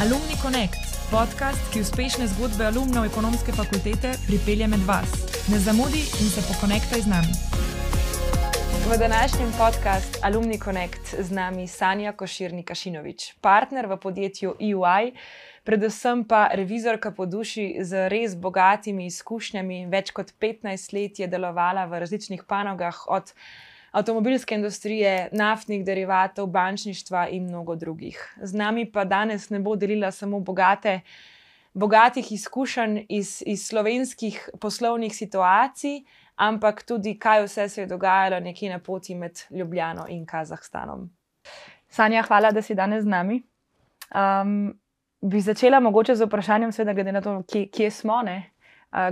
Alumni Connect, podcast, ki uspešne zgodbe alumnov ekonomske fakultete pripelje med vas. Ne zamudi in se pokonektaj z nami. V današnjem podkastu Alumni Connect z nami Sanja Koširnika Šinovič, partner v podjetju EY, predvsem pa revizorka po duši z res bogatimi izkušnjami. Več kot 15 let je delovala v različnih panogah, od avtomobilske industrije, naftnih derivatov, bančništva in mnogo drugih. Z nami pa danes ne bo delila samo bogate, bogatih izkušenj iz, iz slovenskih poslovnih situacij, ampak tudi, kaj vse se je dogajalo nekje na poti med Ljubljano in Kazahstanom. Sanja, hvala, da si danes z nami. Um, bi začela mogoče z vprašanjem, seveda, glede na to, kje, kje smo. Ne?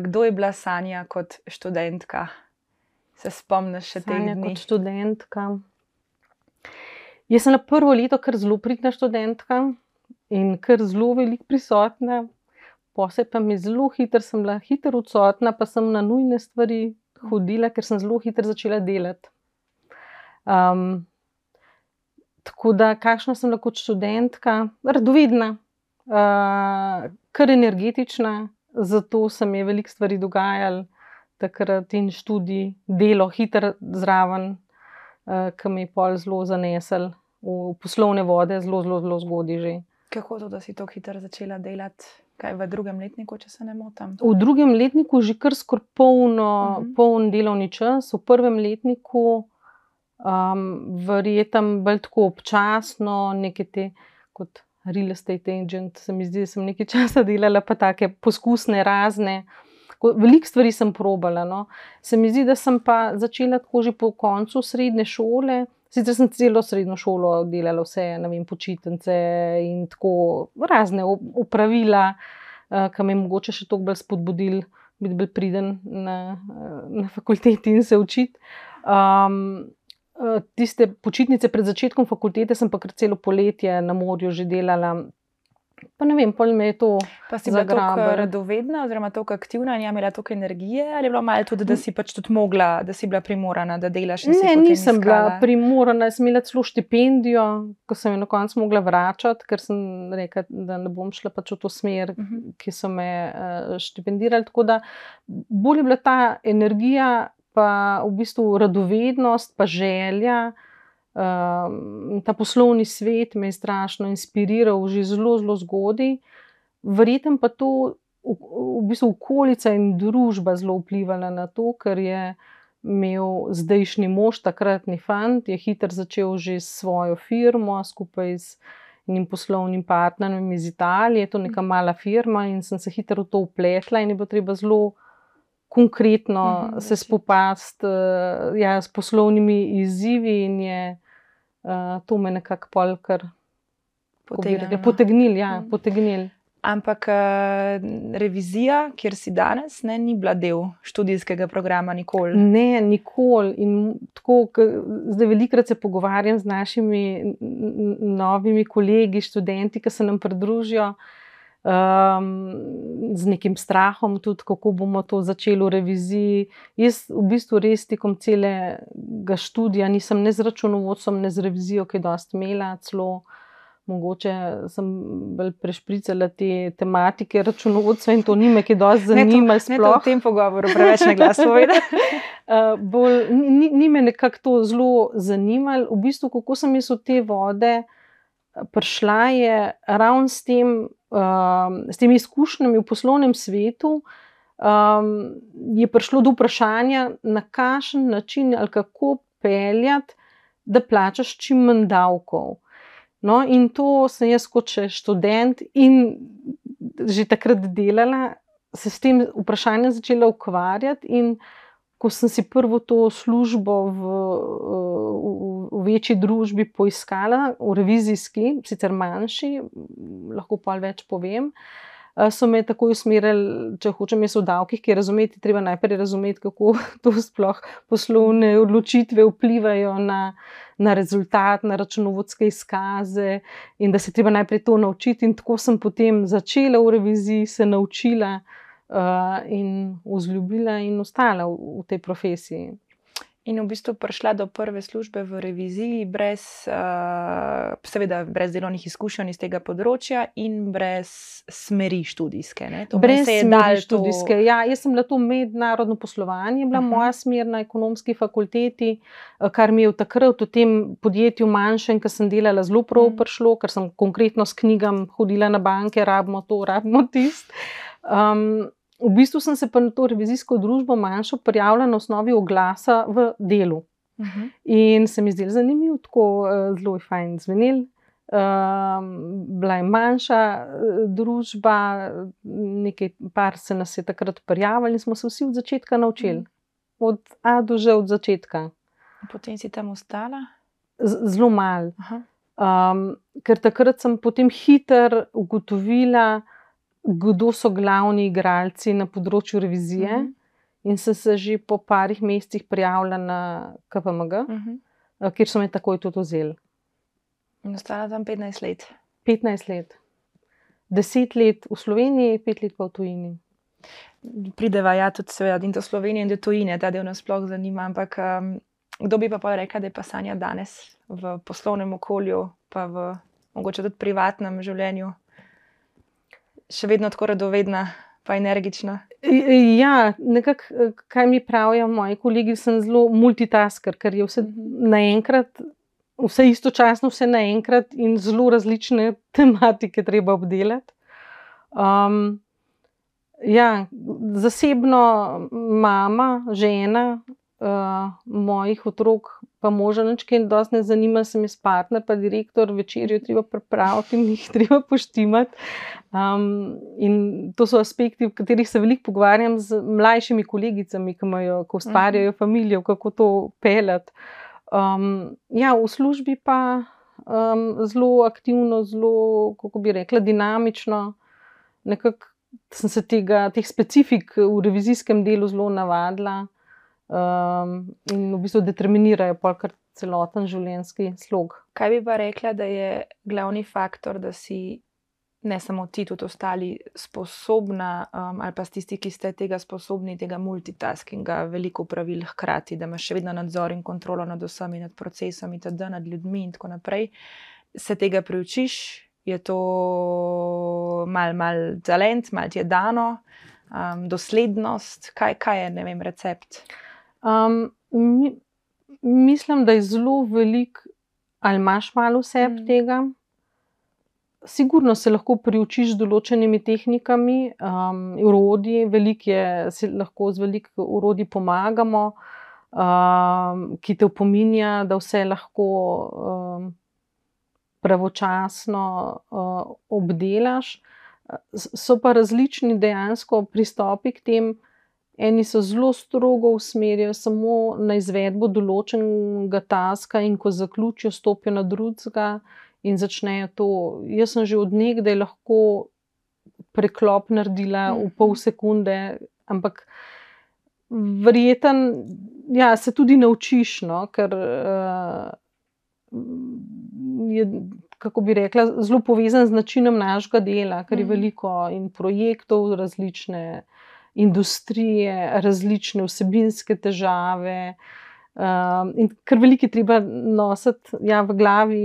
Kdo je bila Sanja kot študentka? Se spomniš še tega? Kot študentka. Jaz sem na prvo leto kar zelo pridna študentka in kar zelo veliko prisotna, posebej pa mi zelo hitro, sem bila hitro odsotna, pa sem na nujne stvari hodila, ker sem zelo hitro začela delati. Um, tako da, kakšna sem kot študentka, radovedna, uh, kar energetična, zato se mi je veliko stvari dogajalo takrat in študij, delo, hiter zraven, uh, ki mi je pol zelo zanesel v poslovne vode, zelo, zelo, zelo zgodaj že. Kako to, da si tako hitro začela delati? Kaj v drugem letniku, če se ne motim? V drugem letniku je že kar skoraj polno, uh mhm. -huh. poln delovni čas, v prvem letniku um, verjetno bolj tako občasno, nekaj te kot real estate agent. Se mi zdi, da sem nekaj časa delala, pa take poskusne, razne. Veliko stvari sem probala. No. Se mi zdi, da sem pa začela tako že po koncu srednje šole. Sicer sem celo srednjo šolo delala, vse, vem, počitnice in tako razne upravila, uh, ki me je mogoče še toliko bolj spodbudili, biti bolj priden na, na fakulteti in se učiti. Um, tiste počitnice pred začetkom fakultete sem pa kar celo poletje na morju že delala, Pa ne vem, pol me je to. Pa si bila tako radovedna, oziroma tako aktivna in imela toliko energije, ali je bilo malo tudi, da si pač tudi mogla, da si bila primorana, da delaš? Ne, nisem bila primorana, sem imela celo štipendijo, ko sem jo na koncu mogla vračati, ker sem rekla, da ne bom šla pač v to smer, uh mhm. -huh. ki so me uh, štipendirali. Tako da bolj je bila ta energija, pa v bistvu radovednost, pa želja. Um, ta poslovni svet me je strašno inspiriral, že zelo, zelo zgodaj. Verjetno pa to v, v bistvu okolica in družba zelo vplivala na to, ker je imel zdajšnji mož, takratni fant, je hitro začel že s svojo firmo skupaj z enim poslovnim partnerjem iz Italije. To je neka mala firma in sem se hitro v to upletla in je bilo treba zelo. Konkretno -huh, se spopasti uh, ja, s poslovnimi izzivi, in je uh, uh, to me nekako polkar no. potegnil. Ja, mm. potegnil. Ampak uh, revizija, kjer si danes, ne, ni bila del študijskega programa, nikoli. Ne, nikoli. In tako, zdaj velikrat se pogovarjam z našimi novimi kolegi, študenti, ki se nam pridružijo um, z nekim strahom, tudi kako bomo to začeli v reviziji. Jaz, v bistvu, res tekom celega študija nisem ne z računovodstvom, ne z revizijo, ki je dosti imela, celo mogoče sem bolj prešpricala te tematike računovodstva in to ni me, ki je dosti zanimalo. Ne, ne v tem pogovoru, preveč ne glas povedati. uh, ni, ni me nekako to zelo zanimalo, v bistvu, kako sem jaz v te vode. Prišla je ravno s tem, um, s temi izkušnjami v poslovnem svetu, um, je prišlo do vprašanja, na kakšen način ali kako peljati, da plačaš čim manj davkov. No, in to sem jaz, kot študent in že takrat delala, se s tem vprašanjem začela ukvarjati. In ko sem si prvo to službo v, v, v večji družbi poiskala, v revizijski, sicer manjši, lahko pa več povem. So me tako usmerili, če hočem jaz v davkih, ki razumeti, treba najprej razumeti, kako to sploh poslovne odločitve vplivajo na, na rezultat, na računovodske izkaze, in da se treba najprej to naučiti. In tako sem potem začela v reviziji, se naučila uh, in vzljubila in ostala v, v tej profesiji. in v bistvu prišla do prve službe v reviziji, brez, uh, seveda, brez delovnih izkušenj iz tega področja in brez smeri študijske. Brez smeri študijske. To... Ja, jaz sem bila to mednarodno poslovanje, bila uh -huh. moja smer na ekonomski fakulteti, eh, kar mi je v takrat v tem podjetju manjšem, ki sem delala, zelo prav uh -huh. prišlo, ker sem konkretno s knjigami hodila na banke, rabimo to, rabimo tisto. Um, v bistvu sem se pa na to revizijsko družbo manjšo prijavila na osnovi oglasa v delu. Uh mhm. -huh. In se mi zdel zanimiv, tako uh, zelo je fajn zvenel. Um, bila je manjša uh, družba, nekaj par se nas je takrat prijavili in smo se vsi od začetka naučili. Uh -huh. Od A do Ž, od začetka. Potem si tam ostala? Z, zelo malo. -huh. um, ker takrat sem potem hitro ugotovila, kdo so glavni igralci na področju revizije. Uh -huh. In sem se že po parih mesecih prijavila na KPMG, uh mhm. -huh. kjer so me takoj tudi vzeli. In ostala tam 15 let. 15 let. 10 let v Sloveniji, 5 let pa v tujini. Prideva ja tudi seveda, in do Slovenije in do tujine, ta del nas sploh zanima. Ampak um, kdo bi pa pa rekel, da je pa Sanja danes v poslovnem okolju, pa v mogoče tudi privatnem življenju? Še vedno tako radovedna, pa energična. Ja, nekako, kaj mi pravijo moji kolegi, sem zelo multitasker, ker je vse naenkrat, vse istočasno, vse naenkrat in zelo različne tematike treba obdelati. Um, ja, zasebno mama, žena, uh, mojih otrok, pa moža, nič, ki jih dosti ne zanima, sem jaz partner, pa direktor, večerjo treba pripraviti in jih treba poštimati. Um, in to so aspekti, v katerih se veliko pogovarjam z mlajšimi kolegicami, ki imajo, ko ustvarjajo mhm. družino, kako to peljati. Um, ja, v službi pa um, zelo aktivno, zelo, kako bi rekla, dinamično. Nekako sem se tega, teh specifik v revizijskem delu zelo navadila um, in v bistvu determinirajo polkrat celoten življenjski slog. Kaj bi pa rekla, da je glavni faktor, da si ne samo ti, tudi ostali sposobna, um, ali pa tisti, ki ste tega sposobni, tega multitaskinga, veliko pravil hkrati, da imaš še vedno nadzor in kontrolo nad vsemi, nad procesom, itd., nad ljudmi in tako naprej, se tega priučiš. Je to mal, mal talent, mal ti je dano, um, doslednost, kaj, kaj je, ne vem, recept. Um, mi, mislim, da je zelo velik, ali imaš malo vse mm. tega. Sigurno se lahko priučiš določenimi tehnikami, um, urodji, veliko je, se lahko z veliko urodji pomagamo, um, ki te opominja, da vse lahko um, pravočasno uh, obdelaš. So pa različni dejansko pristopi k temu. Eni so zelo strogo usmerjeni samo na izvedbo določenega taska, in ko zaključijo, stopijo na drugega in začnejo to. Jaz sem že od nekdaj lahko preklop naredila v pol mhm. sekunde, ampak verjeten, ja, se tudi naučiš, no, ker uh, je. Kako bi rekla, zelo povezan z načinom našega dela, ker je mhm. veliko in projektov, različne uh, industrije, različne vsebinske težave. Um, in kar veliki treba nositi ja, v glavi,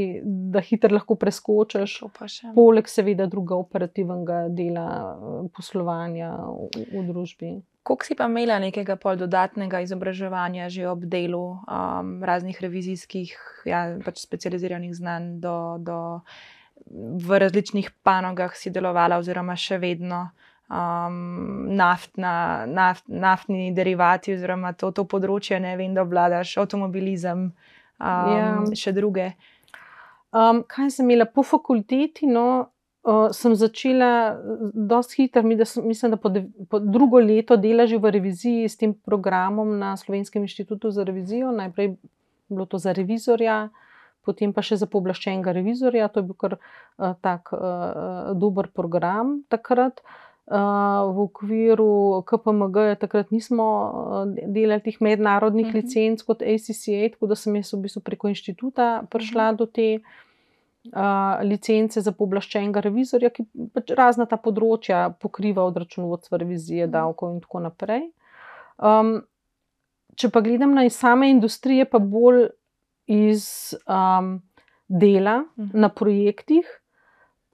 da hitro lahko preskočiš, poleg seveda druga operativnega dela eh, poslovanja v, v družbi. Kako si pa imela nekega pol dodatnega izobraževanja že ob delu um, raznih revizijskih, ja, pač specializiranih znanj, do, do, v različnih panogah si delovala, oziroma še vedno um, naftna, naft, naftni derivati, oziroma to, to področje, ne vem, da vladaš avtomobilizem, um, ja. še druge. Um, kaj sem imela po fakulteti? No, uh, sem začela dosti hitro, mislim, da po, de, po drugo leto dela že v reviziji s tem programom na Slovenskem inštitutu za revizijo. Najprej bilo to za revizorja. Potem pa še za pooblaščenega revizorja, to je bil kar uh, tak uh, dober program takrat. V okviru KPMG, takrat nismo delali teh mednarodnih uh mhm. -huh. licenc kot ACCA, tako da sem jaz v bistvu preko inštituta prišla uh mhm. -huh. do te uh, licence za pooblaščenega revizorja, ki pač razna ta področja pokriva od računovodstva, revizije, mhm. davkov in tako naprej. Um, če pa gledam na same industrije, pa bolj iz um, dela uh. -huh. na projektih,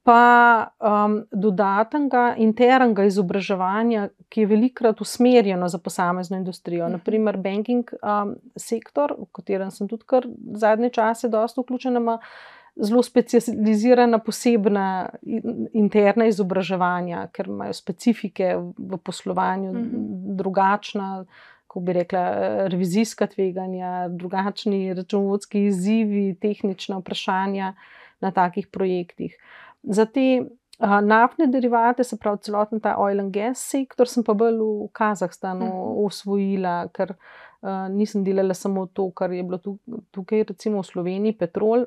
pa um, dodatnega internega izobraževanja, ki je velikokrat usmerjeno za posamezno industrijo. Mhm. Naprimer, banking um, sektor, v katerem sem tudi kar zadnje čase dosta vključena zelo specializirana, posebna interna izobraževanja, ker imajo specifike v poslovanju, -hmm. drugačna, kako bi rekla, revizijska tveganja, drugačni računovodski izzivi, tehnična vprašanja na takih projektih. Za te uh, naftne derivate, se pravi celoten ta oil and gas sektor, sem pa bolj v Kazahstanu mm osvojila, ker. Uh, nisem delala samo to, kar je bilo tukaj, recimo v Sloveniji, petrol,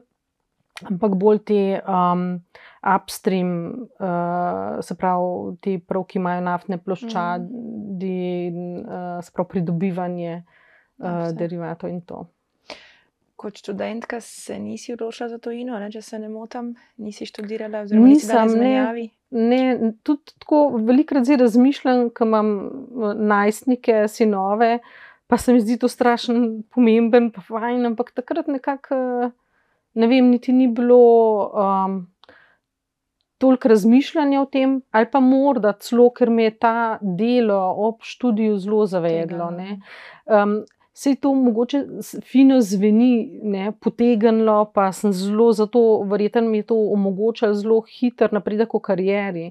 ampak bolj te um, upstream, uh, se pravi, ti prav, ki imajo naftne ploščadi, mm. uh, se pravi, pridobivanje uh, derivatov in to. Kot študentka se nisi odločila za to ino, ne, če se ne motim, nisi študirala, oziroma nisem ne, ne, tudi tako velikrat zdaj razmišljam, ko imam uh, najstnike, sinove, pa se mi zdi to strašno pomemben, pa fajn, ampak takrat nekako. Uh, ne vem, niti ni bilo um, toliko razmišljanja o tem, ali pa morda celo, ker me je ta delo ob študiju zelo zavedlo. Um, to mogoče fino zveni, ne, potegnilo, pa sem zelo zato, verjetno mi je to omogočalo zelo hiter napredek v karieri.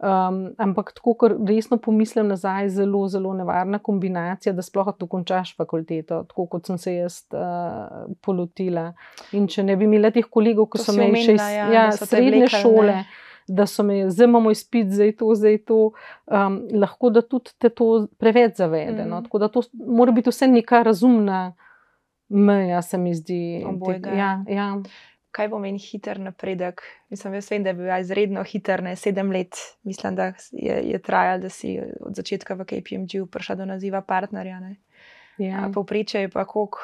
Um, ampak tako, ker resno pomislim nazaj, zelo, zelo nevarna kombinacija, da sploh tu končaš fakulteto, tako kot sem se jaz uh, polotila. In če ne bi imela teh kolegov, ki so me še iz ja, ja, srednje vlekali, šole. Ne. Da so me, zdaj imamo izpit, zdaj to, zdaj to, um, lahko da tudi te to preveč zavede. No? Mm. Tako da to mora biti vse neka razumna meja, se mi zdi. Obojega. Ja, ja kaj pomeni hiter napredek. Mislim, jaz vem, da je bil izredno hiter, ne sedem let, mislim, da je, je trajal, da si od začetka v KPMG prišel do naziva partnerja. Ja. Povprečje je pa koliko.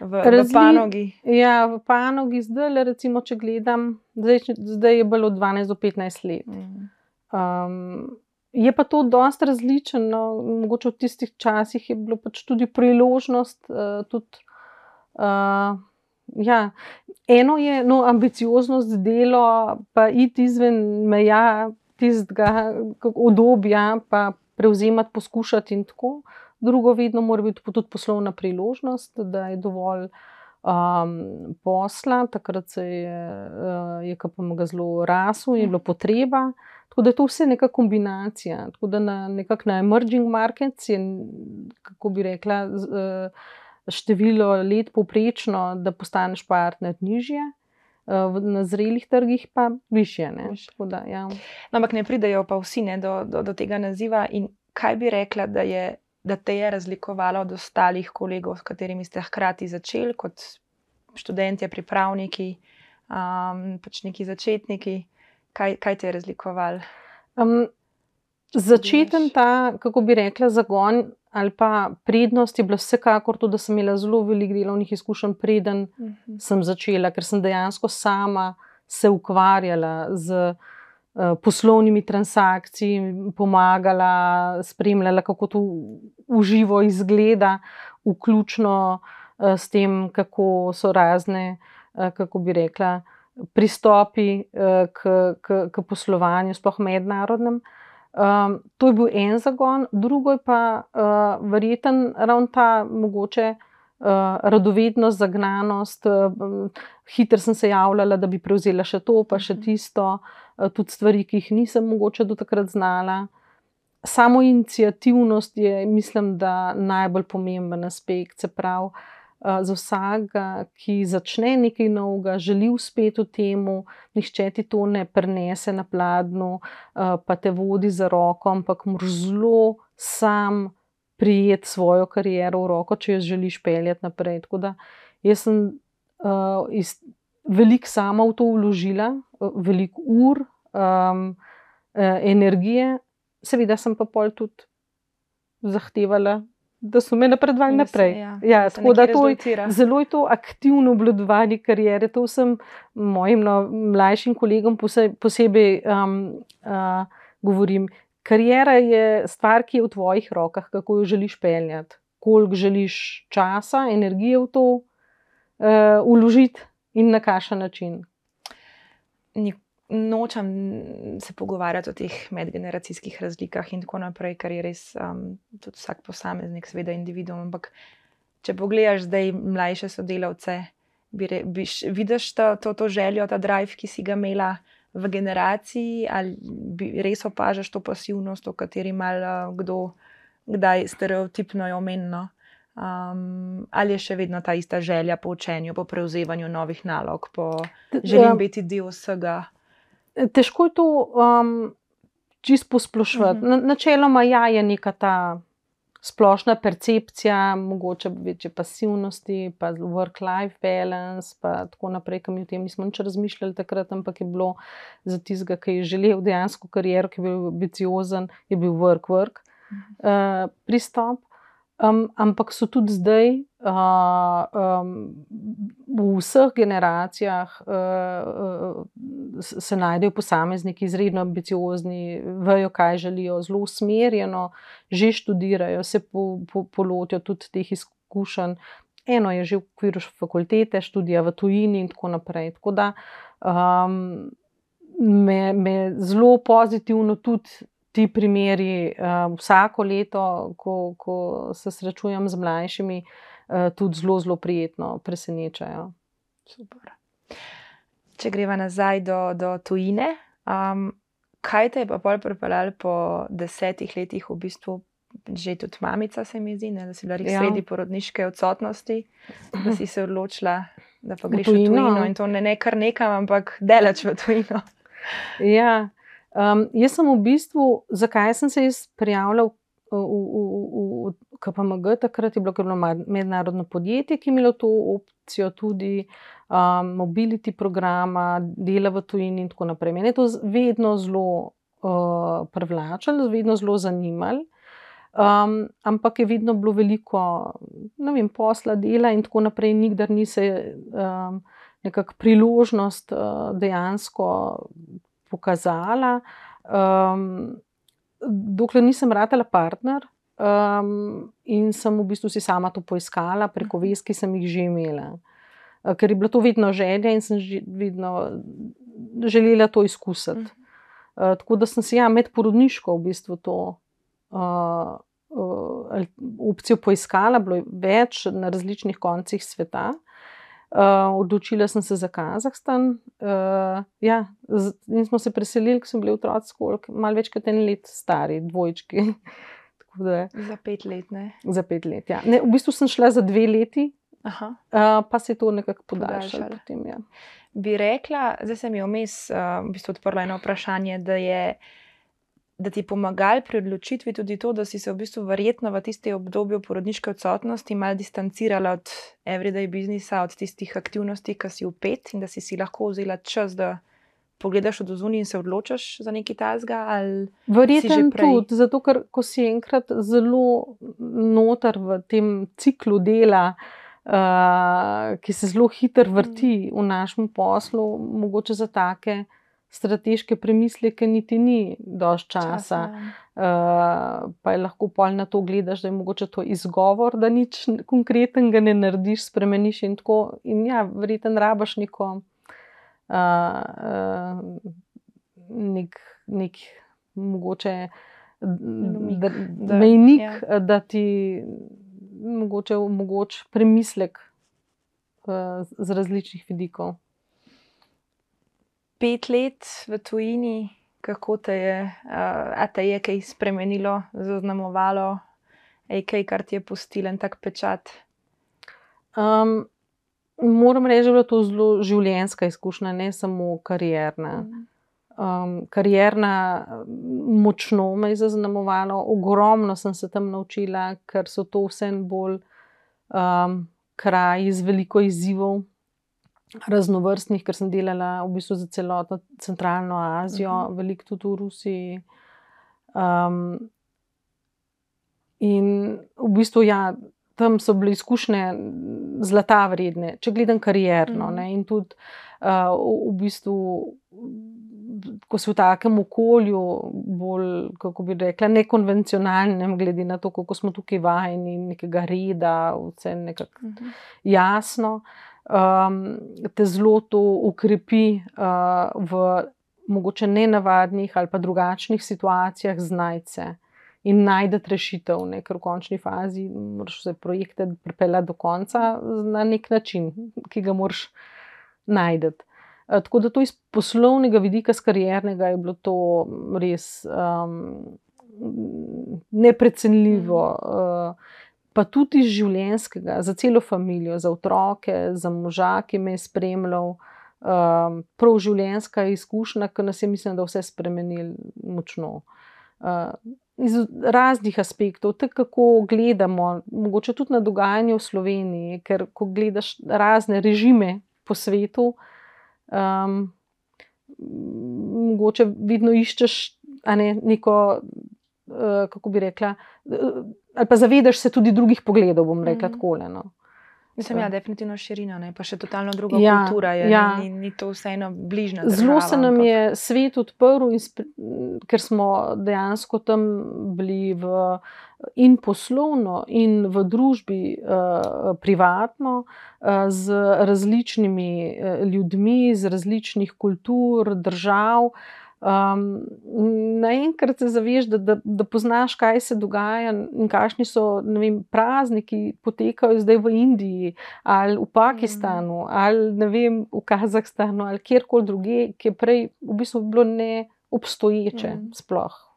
V, Razli, v panogi. Ja, v panogi zdaj, le, recimo, če gledam, zdaj, zdaj je bilo 12 do 15 let. Mm. Um, je pa to dosta različno. No, mogoče v tistih časih je bilo pač tudi priložnost, uh, tudi uh, ja, eno je no, ambicioznost delo, pa iti izven meja tistega obdobja, pa prevzemati, poskušati in tako. Drugo, vedno mora biti tudi poslovna priložnost, da je dovolj um, posla, takrat se je, uh, je KPMG zelo rasel in je bilo potreba. Tako da je to vse neka kombinacija. Tako da na nekakšnih na emerging markets je, kako bi rekla, uh, število let povprečno, da postaneš partner nižje. Eh, na zrelih trgih pa više. Da, ja. no, ampak ne pridajo pa vsi ne, do, do, do tega naziva. In kaj bi rekla, da, je, da te je razlikovalo od ostalih kolegov, s katerimi ste hkrati začeli, kot študenti, pripravniki, um, pač neki začetniki? Kaj, kaj te je razlikovalo? Um, začeten ta, kako bi rekla, zagon ali pa prednost je bila vsekakor to, da sem imela zelo veliko delovnih izkušenj, preden uh mhm. -huh. sem začela, ker sem dejansko sama se ukvarjala z poslovnimi transakcijami, pomagala, spremljala, kako to uživo izgleda, vključno uh, s tem, kako so razne, uh, kako bi rekla. Pristopi k, k, k poslovanju, sploh mednarodnem. Um, to je bil en zagon, drugo je pa uh, verjeten ravno ta mogoče uh, radovednost, zagnanost. Uh, Hitro sem se javljala, da bi prevzela še to, pa še mhm. tisto, uh, tudi stvari, ki jih nisem mogoče do takrat znala. Samo inicijativnost je, mislim, da najbolj pomemben aspekt, se pravi. Eh, za vsakega, ki začne nekaj novega, želi uspeti v tem, nihče ti to ne prenese na pladnju, eh, pa te vodi za roko, ampak moraš zelo sam prijeti svojo kariero v roko, če jo želiš peljati naprej. Tako da jaz sem uh, veliko sama v to vložila, veliko ur, um, energije, seveda sem pa pol tudi zahtevala da so me napredovali naprej. Ja, ja, tako da to je zelo je to aktivno obladovanje karijere. To sem mojim no, mlajšim kolegom posebej, posebej um, uh, govorim. Karijera je stvar, ki je v tvojih rokah, kako jo želiš peljati. koliko želiš časa, energije v to uh, uložiti in na kakšen način. Nočem se pogovarjati o teh medgeneracijskih razlikah in tako naprej, ker je res um, tudi vsak posameznik, seveda, individuum. Ampak, če pogledaš zdaj mlajše sodelavce, bi re, biš, vidiš to, to, to željo, ta drive, ki si ga imela v generaciji, ali res opažaš to pasivnost, o kateri malo kdo, kdaj stereotipno je omenjeno. Um, ali je še vedno ta ista želja po učenju, po prevzemanju novih nalog, po želji biti del vsega? Težko je to um, čisto posplošiti. Uh mhm. -huh. Načeloma ja, je neka ta splošna percepcija, mogoče večje pasivnosti, pa work-life balance, pa tako naprej, ki mi o tem nismo nič razmišljali takrat, ampak je bilo za tistega, ki je želel dejansko kariero, ki je bil ambiciozen, je bil work-work uh, pristop. Um, ampak so tudi zdaj uh, um, v vseh generacijah uh, uh, se najdejo posamezniki izredno ambiciozni, vejo, kaj želijo, zelo usmerjeno, že študirajo, se po, po, polotijo tudi teh izkušenj. Eno je že v okviru fakultete, študija v tujini in tako naprej. Tako da um, me, me zelo pozitivno tudi ti primeri uh, vsako leto, ko, ko se srečujem z mlajšimi, uh, tudi zelo, zelo prijetno presenečajo. Super. Če greva nazaj do, do tujine, um, kaj te je pa bolj pripeljalo po desetih letih, v bistvu že tudi mamica, se mi zdi, ne, da si bila res ja. sredi porodniške odsotnosti, da si se odločila, da pa greš v tujino, v tujino in to ne, ne kar nekam, ampak delač v tujino. Ja. Um, jaz sem v bistvu, zakaj sem se prijavljal v, v, v, v KPMG, takrat je bilo, bilo mednarodno podjetje, ki je imelo to opcijo tudi um, mobility programa, dela v tujini in tako naprej. Mene je to vedno zelo uh, privlačilo, vedno zelo zanimalo. Um, ampak je vedno bilo veliko vem, posla, dela in tako naprej, nikdar ni se um, nekakšna priložnost uh, dejansko pokazala. Um, dokler nisem ratela partner um, in sem v bistvu si sama to poiskala preko mhm. vez, ki sem jih že imela. Uh, ker je bila to vedno želja in sem vedno želela to izkusiti. Uh, tako da sem si ja, med porodniško v bistvu to uh, uh, opcijo poiskala, bilo je več na različnih koncih sveta. Uh, odločila sem se za Kazahstan. Uh, ja, z, in smo se preselili, ko smo bili otroci, malo več kot en let stari, dvojčki. da, za pet let. Ne? Za pet let. Ja. Ne, v bistvu sem šla za dve leti, uh, pa se je to nekako podaljšalo. Potem, ja. Bi rekla, zdaj se mi je vmes uh, v bistvu odprlo eno vprašanje, da je da ti je pomagal pri odločitvi tudi to, da si se v bistvu verjetno v tistem obdobju porodniške odsotnosti malo distancirala od everyday biznisa, od tistih aktivnosti, ki si upet in da si si lahko vzela čas, da pogledaš od zunaj in se odločiš za nekaj tazga? Verjetno tudi, zato ker ko si enkrat zelo noter v tem ciklu dela. Uh, ki se zelo hitro vrti v našem poslu, mogoče za take strateške premisleke, niti ni dož časa. Uh, pa je lahko pol na to gledaš, da je mogoče to izgovor, da nič konkretnega ne narediš, spremeniš in tako. In ja, verjetno rabaš neko. Uh, uh, nek, nek mogoče mejnik, da, ja. da ti mogoče omogoča premislek uh, z različnih vidikov pet let v tujini, kako te je, uh, te je kaj spremenilo, zaznamovalo, je kaj, kar ti je pustilo en tak pečat? Um, moram reči, da je to zelo življenjska izkušnja, ne samo karierna. Um, karierna, močno me je zaznamovalo, ogromno sem se tam naučila, ker so to vse bolj um, kraji z veliko izzivov raznovrstnih, ker sem delala v bistvu za celotno centralno Azijo, uh mhm. -huh. veliko tudi v Rusiji. Um, in v bistvu, ja, tam so bile izkušnje zlata vredne, če gledam karierno. Uh mhm. -huh. In tudi uh, v bistvu ko si v takem okolju, bolj, kako bi rekla, nekonvencionalnem, glede na to, kako smo tukaj vajeni, nekega reda, vse nekako uh -huh. jasno, um, te zelo to ukrepi uh, v mogoče nenavadnih ali pa drugačnih situacijah znajce. In najdete rešitev, ne, ker v končni fazi moraš vse projekte pripeljati do konca na nek način, ki ga moraš najti. Eh, tako da to iz poslovnega vidika, z kariernega, je bilo to res um, neprecenljivo. Uh, pa tudi iz življenjskega, za celo družino, za otroke, za moža, ki me je spremljal. Um, prav življenjska izkušnja, ki nas je, mislim, da vse spremenili močno. Uh, iz raznih aspektov, tako kako gledamo, mogoče tudi na dogajanje v Sloveniji, ker ko gledaš razne režime po svetu, um, mogoče vedno iščeš ne, neko, uh, kako bi rekla, ali pa zavedaš se tudi drugih pogledov, bom rekla mm -hmm. tako. No. Mislim, da ja, je definitivno širina, ne? pa še totalno druga ja, kultura. Je, ja. ni, ni to vseeno bližnja. Zelo se nam ampak... je svet odprl, ker smo dejansko tam bili v in poslovno, in v družbi, uh, privatno, uh, z različnimi uh, ljudmi, iz različnih kultur, držav. Um, Naenkrat se zaveš, da, da, da poznaš, kaj se dogaja in kakšni so vem, prazniki, ki potekajo zdaj v Indiji ali v Pakistanu mm. ali vem, v Kazahstanu ali kjerkoli druge, ki je prej v bistvu bilo neobstoječe. Mm. Sploh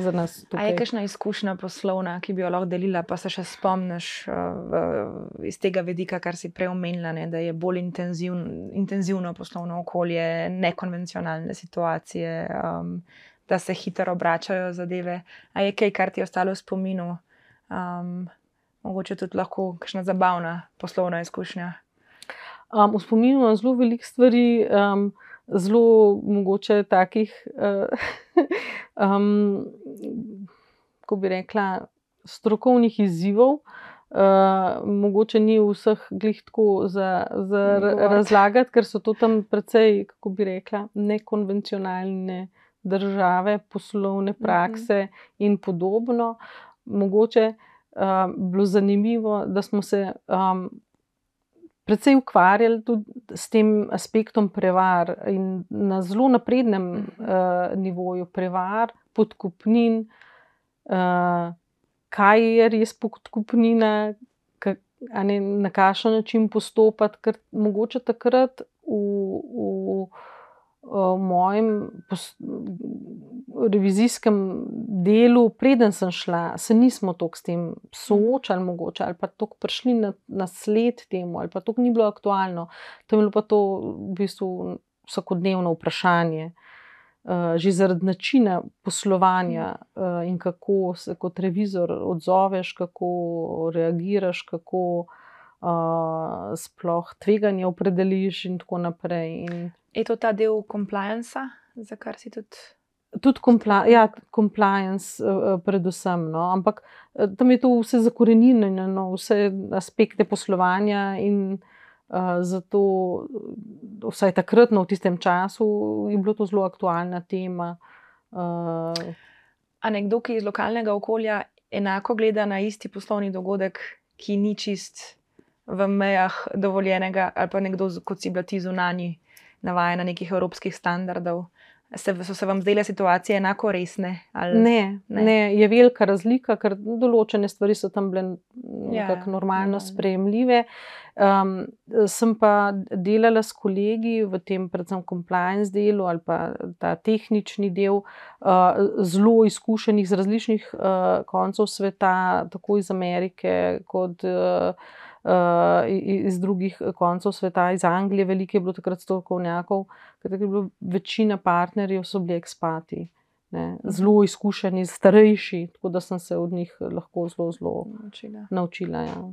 za nas. A je kakšna izkušnja poslovna, ki bi jo lahko delila, pa se še spomniš uh, iz tega vidika, kar si prej omenila, ne, da je bolj intenzivn, intenzivno poslovno okolje, nekonvencionalne situacije, um, da se hitro obračajo zadeve. A je kaj, kar ti je ostalo v spominu, um, mogoče tudi lahko kakšna zabavna poslovna izkušnja? Um, v spominu imam zelo veliko stvari. Um, zelo mogoče takih, uh, um, ko bi rekla, strokovnih izzivov. Uh, mogoče ni vseh glih tako za, za razlagati, ker so to tam precej, kako bi rekla, nekonvencionalne države, poslovne mhm. prakse in podobno. Mogoče uh, bilo zanimivo, da smo se um, precej ukvarjali tudi s tem aspektom prevar in na zelo naprednem uh, nivoju prevar, podkupnin, uh, kaj je res podkupnina, ne, na kakšen način postopati, ker mogoče takrat v. v v mojem revizijskem delu, preden sem šla, se nismo tako s tem soočali, mogoče, ali pa tako prišli na, na sled temu, ali pa to ni bilo aktualno. To je bilo pa to v bistvu vsakodnevno vprašanje. Uh, že zaradi načina poslovanja uh, in kako se kot revizor odzoveš, kako reagiraš, kako uh, sploh tveganje opredeliš, in tako naprej. In Je to ta del compliance, za kar si tudi? Tudi compli ja, compliance, uh, predvsem. No? Ampak uh, tam je to vse zakorenjeno, no? vse aspekte poslovanja in uh, zato, vsaj takrat, no, v tistem času, je bilo to zelo aktualna tema. Uh, A nekdo, ki iz lokalnega okolja enako gleda na isti poslovni dogodek, ki ni čist v mejah dovoljenega, ali pa nekdo, kot si bila ti zunanji navajena nekih evropskih standardov. Se, so se vam zdele situacije enako resne? Ne, ne? ne, je velika razlika, ker določene stvari so tam bile ja, normalno ja. sprejemljive. Um, sem pa delala s kolegi v tem, predvsem, compliance delu ali pa ta tehnični del, uh, zelo izkušenih z različnih uh, koncev sveta, tako iz Amerike kot. Uh, iz drugih koncev sveta, iz Anglije, veliko je bilo takrat strokovnjakov, ker je bilo večina partnerjev, so bili ekspati. Ne, mhm. zelo izkušeni, starejši, tako da sem se od njih lahko zelo, zelo naučila. naučila ja.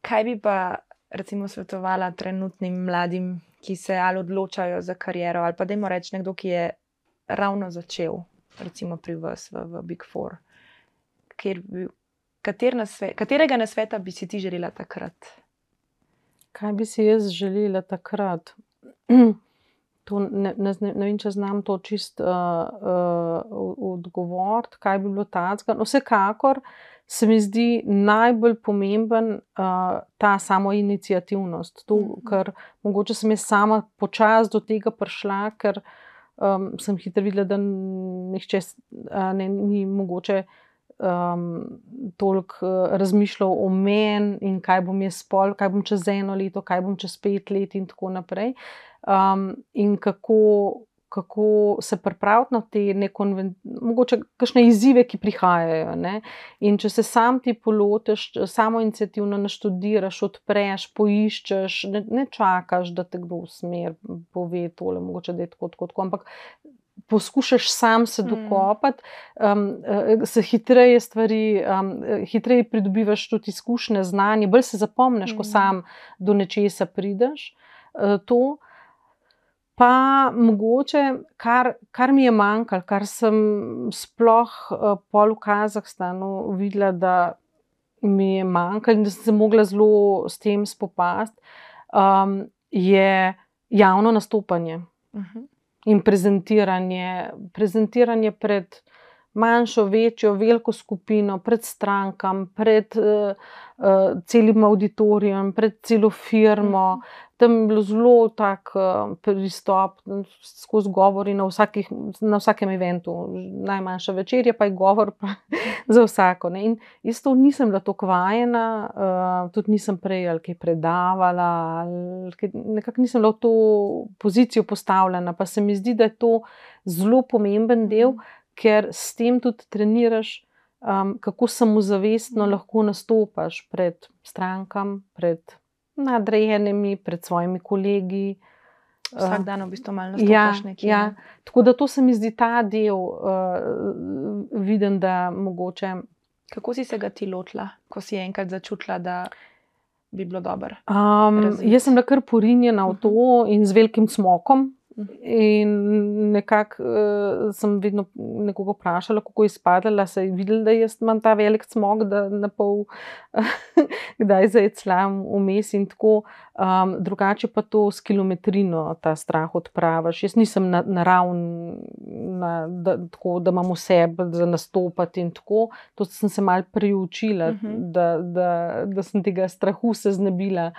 Kaj bi pa, recimo, svetovala trenutnim mladim, ki se ali odločajo za kariero, ali pa da jim rečem, nekdo, ki je ravno začel, recimo pri vas v, v Big Four, kjer bi Kater nasve, katerega nasveta bi si ti želela takrat? Kaj bi si jaz želela takrat? to ne, ne, ne vem, če znam to čist uh, uh, odgovoriti, kaj bi bilo tacga. No, vsekakor se mi zdi najbolj pomemben uh, ta samoinicijativnost. To, mm -hmm. Ker mogoče sem jaz sama počasi do tega prišla, ker um, sem hitro videla, da nihče uh, ne, ni mogoče. Um, toliko uh, razmišljal o meni in kaj bom jaz spol, kaj bom čez eno leto, kaj bom čez pet let, in tako naprej. Um, in kako, kako se pripraviti na te nekonvencionalne izzive, ki prihajajo. Ne? In če se sam ti poloteš, samo inicijativno naštudiraš, odpreš, poiščeš, ne, ne čakaš, da te kdo usmer pove tole, mogoče da je tako, tako, tako. Ampak poskušaš sam se mm. dokopati, um, se hitreje stvari, um, hitreje pridobivaš tudi izkušnje, znanje, bolj se zapomniš, mm. ko sam do nečesa prideš. Uh, to, Pa mogoče, kar, kar mi je manjkalo, kar sem sploh uh, pol v Kazahstanu videla, da mi je manjkalo in da sem se mogla zelo s tem spopasti, um, je javno nastopanje uh mhm. -huh. In prezentiranje, prezentiranje pred manjšo, večjo, veliko skupino, pred strankami, pred uh, uh, celim auditorijem, pred celo firmo. Tam je bilo zelo tak uh, pristop, skozi govori na, vsakih, na vsakem eventu, najmanjša večerja, pa je govor pa za vsako. Ne. In jaz to nisem bila tako vajena, uh, tudi nisem prej ali kaj predavala, ali nekako nisem bila v to pozicijo postavljena. Pa se mi zdi, da je to zelo pomemben del, ker s tem tudi treniraš. Um, kako samozavestno lahko nastopaš pred strankami, pred nadrejenimi, pred svojimi kolegi. Vsak dan v bistvu malo nastopaš ja, nekje. Ja. Tako da to se mi zdi ta del, uh, vidim, da mogoče. Kako si se ga ti lotila, ko si enkrat začutila, da bi bilo dobro? Um, jaz sem bila kar porinjena v to in z velikim smokom. In nekako uh, sem vedno nekoga vprašala, kako je izpadala, se je videla, da jaz imam ta velik smog, da ne pol, kdaj zdaj clam vmes in tako. Um, drugače pa to s kilometrino ta strah odpravaš. Jaz nisem naravn, na, da, tako, da imam vse za nastopati in tako. To sem se mal priučila, uh mhm. -huh. da, da, da sem tega strahu se znebila.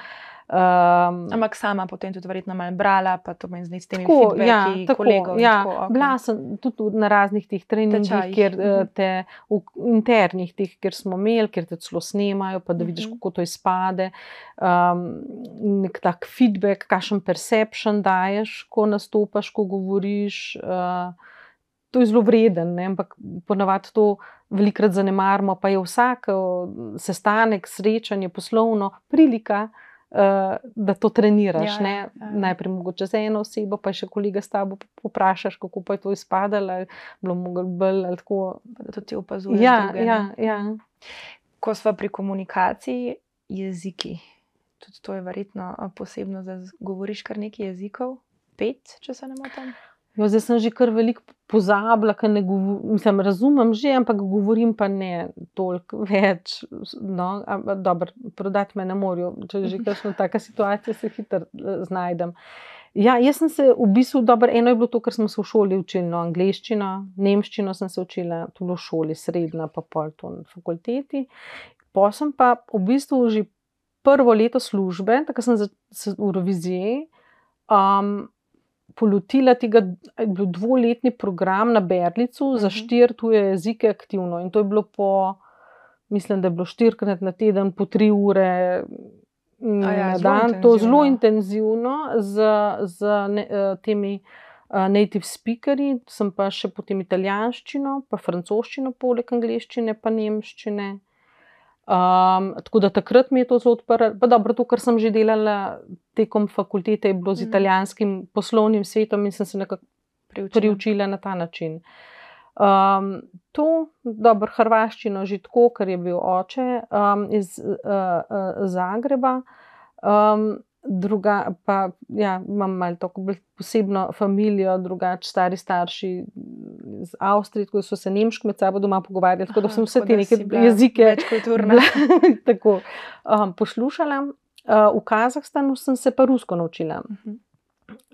Um, Ampak sama potem tudi verjetno malo brala, pa to meni z temi ljudmi, ja, tako, kolegov. Ja, okay. Bila sem tudi na raznih teh treningih, kjer uh -huh. te v internih teh, kjer smo imeli, kjer te celo snemajo, pa da vidiš, uh -huh. kako to izpade. Um, nek tak feedback, kakšen perception daješ, ko nastopaš, ko govoriš. Uh, To je zelo vreden, ne? ampak ponavadi to velikrat zanemarimo, pa je vsak sestanek, srečanje, poslovno prilika, uh, da to treniraš. Ja, ja, ja. Najprej mogoče za eno osebo, pa še kolega s tabo poprašaš, kako pa je to izpadalo, bilo mogoče bolj ali tako. Da to ti opazuješ. Ja, ja, ja. Ko smo pri komunikaciji, jeziki. Tudi to je verjetno posebno, da govoriš kar nekaj jezikov, pet, če se ne motim. Jo, zdaj sem že kar veliko pozabila, ker ne govorim, razumem že, ampak govorim pa ne toliko več. No, dobro, prodati me ne morajo, če že kakšno taka situacija, se hitro eh, znajdem. Ja, jaz sem se v bistvu dobro, eno je bilo to, kar smo se v šoli učili, no, angliščino, nemščino sem se učila tudi v šoli, srednja, pa pol to na fakulteti. Pa sem pa v bistvu že prvo leto službe, tako sem se v reviziji. Um, polotila tega, je bil dvoletni program na Berlicu uh -huh. za mhm. štiri tuje jezike aktivno. In to je bilo po, mislim, da je bilo štirikrat na teden, po tri ure. Ja, na dan, to zelo intenzivno z, z ne, uh, temi uh, native speakerji, sem pa še potem italijanščino, pa francoščino, poleg angliščine, pa nemščine. Um, tako da takrat mi je to zelo odprlo. Dobro, to, kar sem že delala tekom fakultete, je bilo z mm. italijanskim poslovnim svetom in sem se nekako priučila na ta način. Um, to, dobro, hrvaščino že tako, ker je bil oče um, iz uh, uh, Zagreba. Um, druga, pa ja, imam malo tako posebno družino, drugače stari starši iz Avstrije, tako da so se nemški med sabo doma pogovarjali, tako da sem vse te neke jezike večkulturne tako um, poslušala. Uh, v Kazahstanu sem se pa rusko naučila. Uh -huh.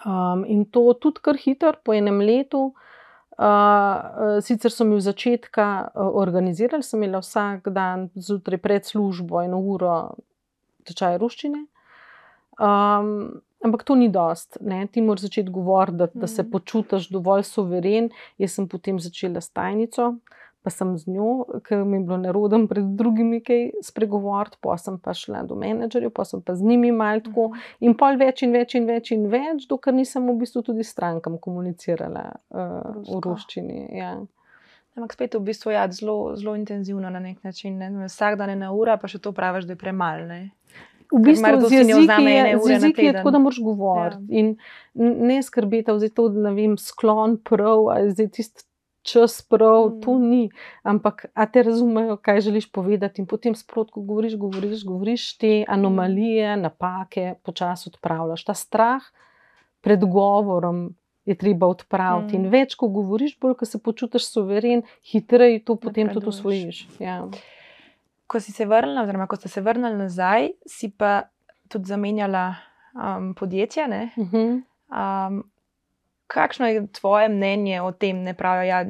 Um, in to tudi kar hitro, po enem letu. Uh, sicer so mi v začetku uh, organizirali, sem imela vsak dan zjutraj pred službo eno uro tečaj ruščine. Um, ampak to ni dost. Ne? Ti moraš začeti govoriti, da, da se mhm. počutiš dovolj soveren. Jaz sem potem začela s tajnico, pa sem z njo, ker mi je bilo nerodno pred drugimi kaj spregovoriti, pa sem pa šla do menedžerjev, pa sem pa z njimi malo tako mhm. in pol več in več in več in več, dokler nisem v bistvu tudi strankam komunicirala uh, v ruščini. Ja. Ampak spet v bistvu je ja, zelo, zelo intenzivno na nek način. Ne? Vsak dan je na ura, pa še to praviš, da je premalo. V bistvu z jeziki je, z jeziki je tako, da moraš govoriti. Ja. In ne skrbeti to, da ne vem, sklon prav, ali za tisti čas prav, mm. to ni. Ampak, a te razumejo, kaj želiš povedati. In potem sprotko govoriš, govoriš, govoriš te anomalije, napake, počasi odpravljaš. Ta strah pred govorom je treba odpraviti. Mm. In več, ko govoriš, bolj, ko se počutiš soveren, hitreje to potem tudi usvojiš. Ja ko si se vrnila, oziroma ko ste se vrnili nazaj, si pa tudi zamenjala um, podjetje. Uh -huh. um, kakšno je tvoje mnenje o tem, da pravijo, da ja,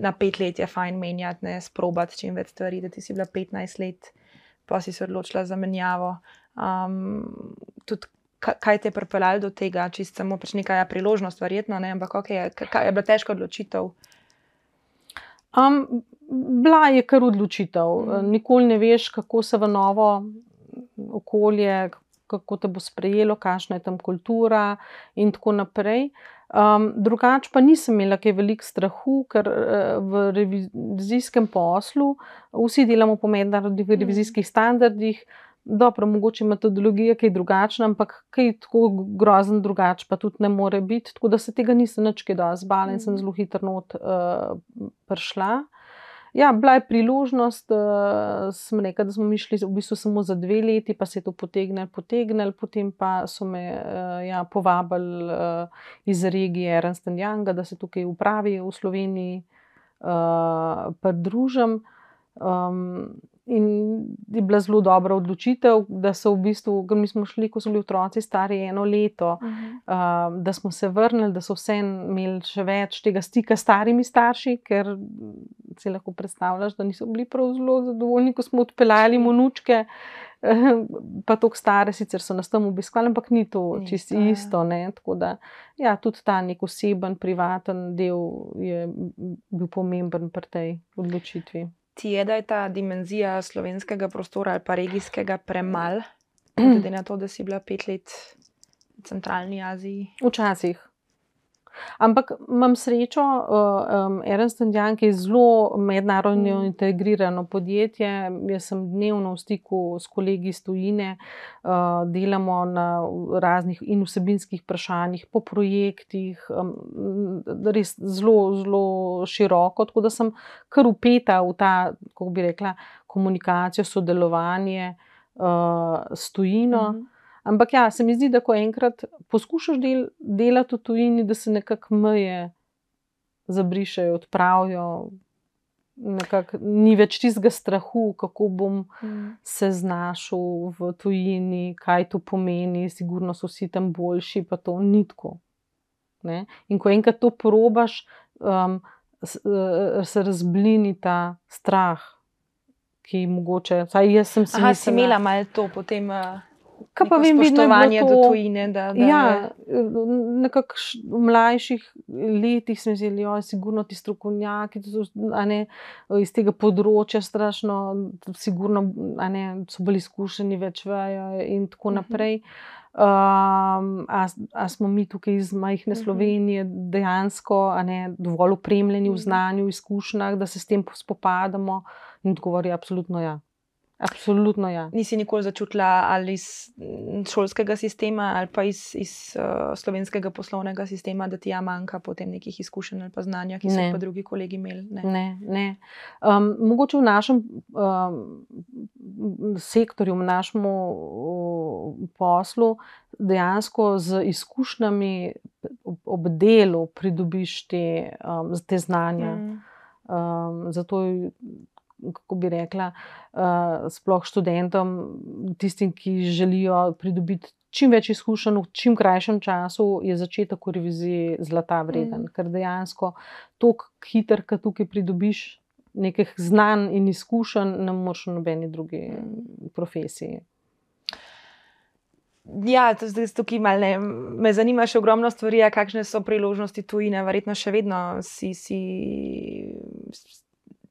na pet let je fajn menjati, ne sprobati čim več stvari, da ti si bila 15 let, pa si se odločila za menjavo. Um, tudi, kaj te je pripeljalo do tega, če samo pač nekaj ja, priložnost, verjetno, ne? ampak okay, je, je bila težka odločitev. Um, bila je kar odločitev. Mm. Nikoli ne veš, kako se v novo okolje, kako te bo sprejelo, kakšna je tam kultura in tako naprej. Um, drugače pa nisem imela kaj velik strahu, ker uh, v revizijskem poslu vsi delamo po mednarodnih mm. revizijskih standardih. Dobro, mogoče metodologija je drugačna, ampak kaj tako grozen drugače, pa tudi ne more biti. Tako da se tega nisem več kaj dosti zbala in sem mm. zelo hitro not uh, prišla. Ja, bila je priložnost, uh, smo rekli, da smo mišli v bistvu samo za dve leti, pa se je to potegnilo, potegnilo, potem pa so me uh, ja, povabili uh, iz regije Ernst Young, da se tukaj upravi v Sloveniji, uh, pridružim. Um, In je bila zelo dobra odločitev, da so v bistvu, ker mi smo šli, ko so bili otroci stari eno leto, uh -huh. uh, da smo se vrnili, da so vse imeli še več tega stika s starimi starši, ker si lahko predstavljaš, da niso bili prav zelo zadovoljni, ko smo odpeljali monučke. Pa tako stare, sicer so nas tam obiskali, ampak ni to čisto isto. Ne? Tako da, ja, tudi ta nek oseben, privaten del je bil pomemben pri tej odločitvi ti je, da je ta dimenzija slovenskega prostora ali pa regijskega premalo, glede na to, da si bila pet let v centralni Aziji? Včasih. Ampak imam srečo, um, Ernst Young je zelo mednarodno mm. integrirano podjetje. Jaz sem dnevno v stiku s kolegi iz Tujine, uh, delamo na raznih in vsebinskih vprašanjih, po projektih, um, res zelo, zelo široko. Tako da sem kar upeta v ta, kako bi rekla, komunikacijo, sodelovanje uh, s Tujino. Mm. Ampak ja, se mi zdi, da ko enkrat poskušaš del, delati v tujini, da se nekako meje zabrišajo, odpravijo. Nekak, ni več tistega strahu, kako bom mm. se znašel v tujini, kaj to pomeni, sigurno so vsi tam boljši, pa to ni tako. Ne? In ko enkrat to probaš, um, se razblini ta strah, ki mogoče. Jaz sem si Aha, imela malo to potem. Uh... Kaj pa vem, spoštovanje to, do tujine? Da, da ja, nekako v mlajših letih smo da so sigurno ti strokovnjaki ne, iz tega področja, strašno, sigurno ne, so bili izkušeni, več vejo in tako mhm. naprej. Um, a, a smo mi tukaj iz majhne mhm. Slovenije dejansko ne, dovolj upremljeni v mhm. znanju, v izkušnjah, da se s tem spopadamo? In odgovor je absolutno ja. Absolutno, ja. Nisi nikoli začutila ali iz šolskega sistema ali pa iz, iz uh, slovenskega poslovnega sistema, da ti ja manjka potem nekih izkušenj ali pa znanja, ki so jih pa drugi kolegi imeli. Ne, ne. ne. Um, mogoče v našem um, sektorju, v našem uh, poslu, dejansko z izkušnjami ob delu pridobiš te, um, te znanja. Mm. Um, zato kako bi rekla, uh, sploh študentom, tistim, ki želijo pridobiti čim več izkušenj v čim krajšem času, je začetek v reviziji zlata vreden, mm. ker dejansko tako hiter, kot tukaj pridobiš nekaj znanj in izkušenj, ne moreš v nobeni drugi mm. profesiji. Ja, zdaj tukaj malo ne. Me zanima še ogromno stvari, kakšne so priložnosti tujine. Verjetno še vedno si, si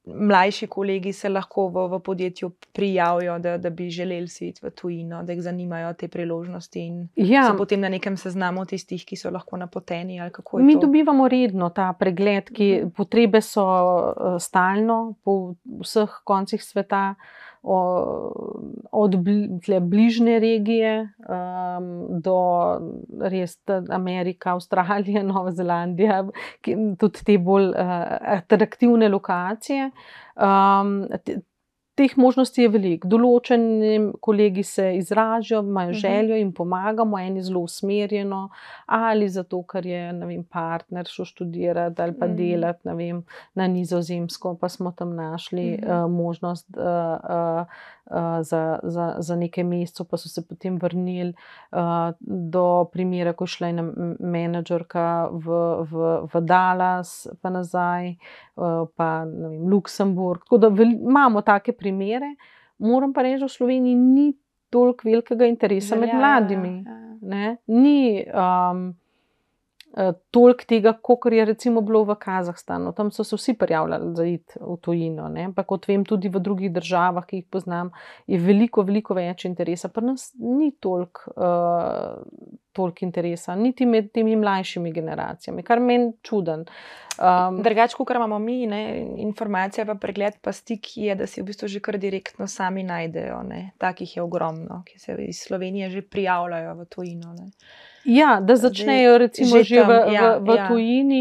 mlajši kolegi se lahko v, v podjetju prijavijo, da, da bi želeli iti v tujino, da jih zanimajo te priložnosti. In ja. so potem na nekem seznamu tistih, ki so lahko napoteni. Mi to? dobivamo redno ta pregled, ki mhm. potrebe so uh, stalno po vseh koncih sveta od bližnje regije um, do res Amerike, Avstralije, Nova Zelandija, tudi te bolj uh, atraktivne lokacije. Um, Teh možnosti je veliko. Določeni kolegi se izražajo, imajo mhm. željo in pomagamo, eni zelo usmerjeno, ali zato, ker je vem, partner šel študirati ali pa mhm. delati vem, na nizozemsko, pa smo tam našli uh, možnost. Uh, uh, Za, za, za nekaj mesecev, pa so se potem vrnili uh, do primera, ko je šla ena menedžerka v, v, v Dallas, pa nazaj, uh, pa vem, Luksemburg. Tako da vel, imamo take primere. Moram pa reči, da v Sloveniji ni toliko velikega interesa med mladimi. Ja, ja. Ni um, toliko tega, kot je recimo bilo v Kazahstanu. Tam so se vsi prijavljali za id v tujino. Ne? Pa kot vem, tudi v drugih državah, ki jih poznam, je veliko, veliko več interesa. Pri nas ni toliko. Uh, Toliko interesa, niti med temi mlajšimi generacijami, kar meni čuden. Um, Drugače, kot imamo mi, ne, informacija, pa pregled, pa stik je, da si v bistvu že kar direktno sami najdejo. Ne. Takih je ogromno, ki se iz Slovenije že prijavljajo v tujino. Ne. Ja, da začnejo recimo že, že v, ja, v, v ja. tujini,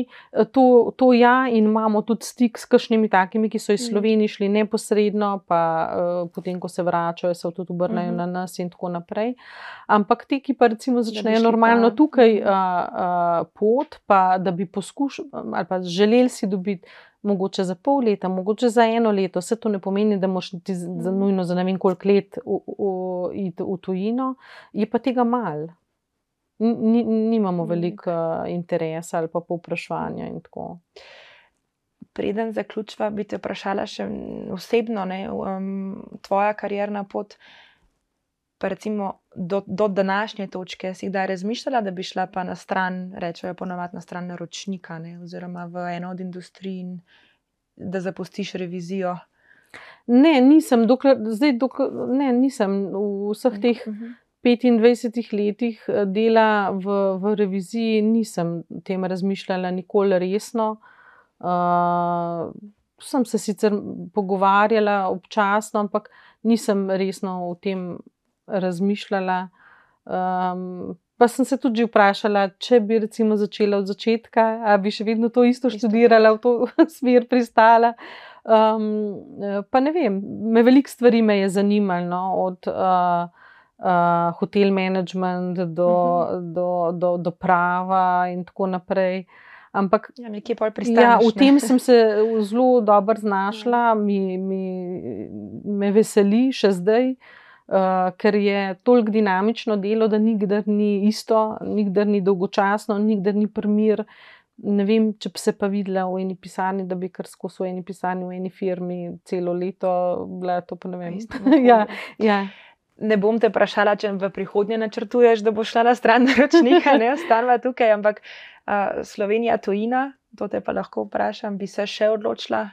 to, to ja, in imamo tudi stik s kakšnimi takimi, ki so iz mm. Slovenije šli neposredno, pa uh, potem, ko se vračajo, se tudi obrnejo uh mhm. -huh. na nas in tako naprej. Ampak ti, ki pa recimo začnejo normalno pa. tukaj uh, uh, pot, pa da bi poskušali ali pa želeli si dobiti. Mogoče za pol leta, mogoče za eno leto, vse to ne pomeni, da moš ti za mhm. nujno za ne vem koliko let iti v, v, v tujino, je pa tega malo ni, nimamo veliko uh, interesa ali pa povpraševanja. Preden zaključiva, bi te vprašala še osebno, ne, um, tvoja karjerna pot. Recimo, do, do današnje točke si kdaj razmišljala, da bi šla pa na stran, rečejo ponovadi na stran naročnika, ne, oziroma v eno od industrij, da zapustiš revizijo? Ne, nisem, dokler, zdaj, dokler, ne, nisem v vseh teh. Uh mhm, -huh. Mhm. 25 letih eh, dela v, v reviziji nisem o tem razmišljala nikoli resno. Uh, sem se sicer pogovarjala občasno, ampak nisem resno o tem razmišljala. Um, pa sem se tudi vprašala, če bi recimo začela od začetka, ali bi še vedno to isto študirala, v to smer pristala. Um, pa ne vem, me veliko stvari me je zanimalo. No, od, uh, uh, hotel management, do, uh mhm. -huh. do, do, do prava in tako naprej. Ampak ja, ja, v tem sem se zelo dobro znašla, ja. mi, mi, me veseli še zdaj, uh, ker je toliko dinamično delo, da nikdar ni isto, nikdar ni dolgočasno, nikdar ni primir. Ne vem, če bi se pa videla v eni pisarni, da bi kar skozi v eni pisarni, v eni firmi celo leto, bila to pa ne vem. ja, ja ne bom te vprašala, če v prihodnje načrtuješ, da boš šla na stran naročnika, ne ostala tukaj, ampak uh, Slovenija, tujina, to te pa lahko vprašam, bi se še odločila.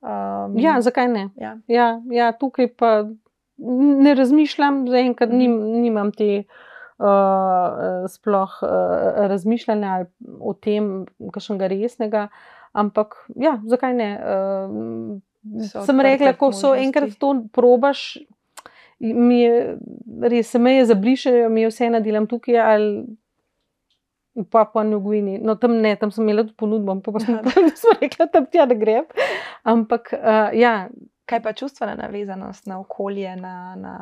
Um, ja, zakaj ne? Ja. Ja, ja, tukaj pa ne razmišljam, zaenkrat nim, nimam te. Uh, sploh uh, razmišljanja o tem, kakšnega resnega, ampak ja, zakaj ne? Uh, sem rekla, ko so enkrat to probaš, mi je res, se me je zabrišajo, mi je vse ena delam tukaj ali pa pa na Gvini. No, tam ne, tam sem imela tudi ponudbo, pa, pa sem ja. rekla, da tja ne grem. Ampak uh, ja. Kaj pa čustvena navezanost na okolje, na, na,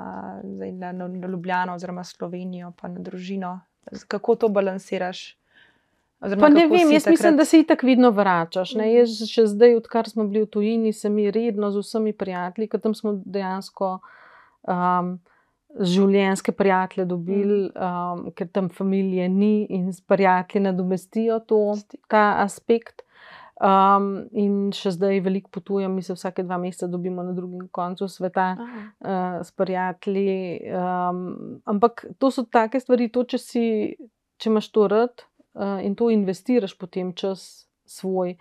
na, na, na Ljubljano, oziroma Slovenijo, pa na družino? Kako to balansiraš? Oziroma, ne vem, jaz takrat... mislim, da se tako vidno vračaš. Mm. Jaz še zdaj, odkar smo bili v tujini, se mi redno z vsemi prijatelji, ker tam smo dejansko um, življenjske prijatelje dobili, um, ker tam familije ni in prijatelji nadomestijo to, ta aspekt. Um, in še zdaj veliko potujem, mi se vsake dva meseca dobimo na drugem koncu sveta uh, s prijatelji. Um, ampak to so take stvari, to, če, si, če imaš to rad uh, in to investiraš potem čas svoj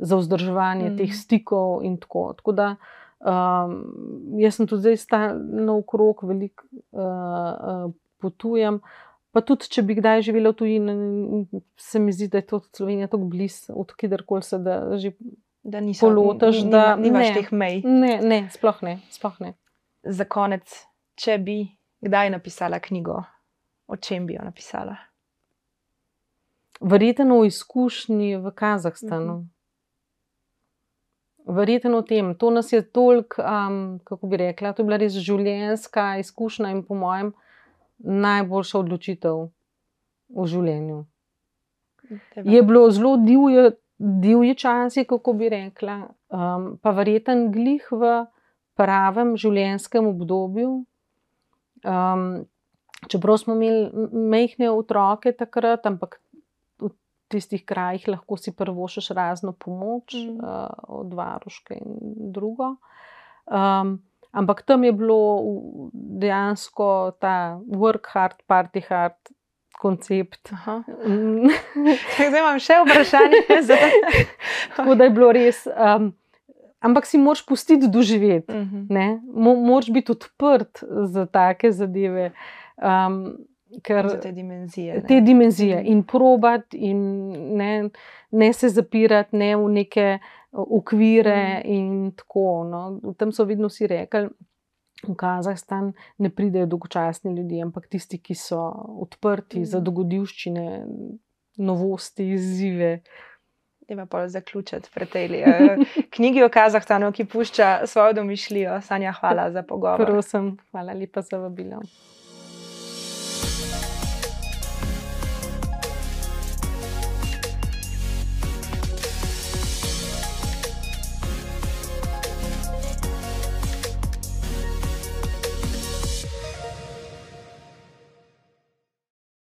za vzdrževanje mm. teh stikov in tako. tako da, um, jaz sem tudi zdaj stalno okrog, veliko uh, uh, potujem. Pa tudi, če bi kdaj živela v tujini, se mi zdi, da je to Slovenija tako blizu, od kjerkoli se da že da polotaš. Ni, da nimaš ne, teh mej. Ne, ne, sploh ne, sploh ne. Za konec, če bi kdaj napisala knjigo, o čem bi jo napisala? Verjetno o izkušnji v Kazahstanu. Mhm. Verjetno o tem. To nas je toliko, um, kako bi rekla, to je bila res življenjska izkušnja in po mojem najboljša odločitev v življenju. Tebe. Je bilo zelo divje, divje časi, kako bi rekla, um, pa verjeten glih v pravem življenjskem obdobju. Um, čeprav smo imeli mehke otroke takrat, ampak v tistih krajih lahko si prvošeš razno pomoč mm. uh, od varuške in drugo. Um, Ampak tam je bilo dejansko ta work hard, party hard koncept. Zdaj imam še vprašanje. Tako da je bilo res. Um, ampak si moraš pustiti doživeti, uh mhm. -huh. Mo moraš biti odprt za take zadeve. Um, Ker, za te dimenzije. Te dimenzije mhm. in probat, in ne, ne se zapirati ne v neke okvire mm. in tako. No. Tam so vedno vsi rekli, v Kazahstan ne pridejo dolgočasni ljudje, ampak tisti, ki so odprti mm. za dogodivščine, novosti, izzive. Ima pa zaključiti pred tej eh, knjigi o Kazahstanu, ki pušča svojo domišljijo. Sanja, hvala za pogovor. Prosim, hvala lepa za vabilo.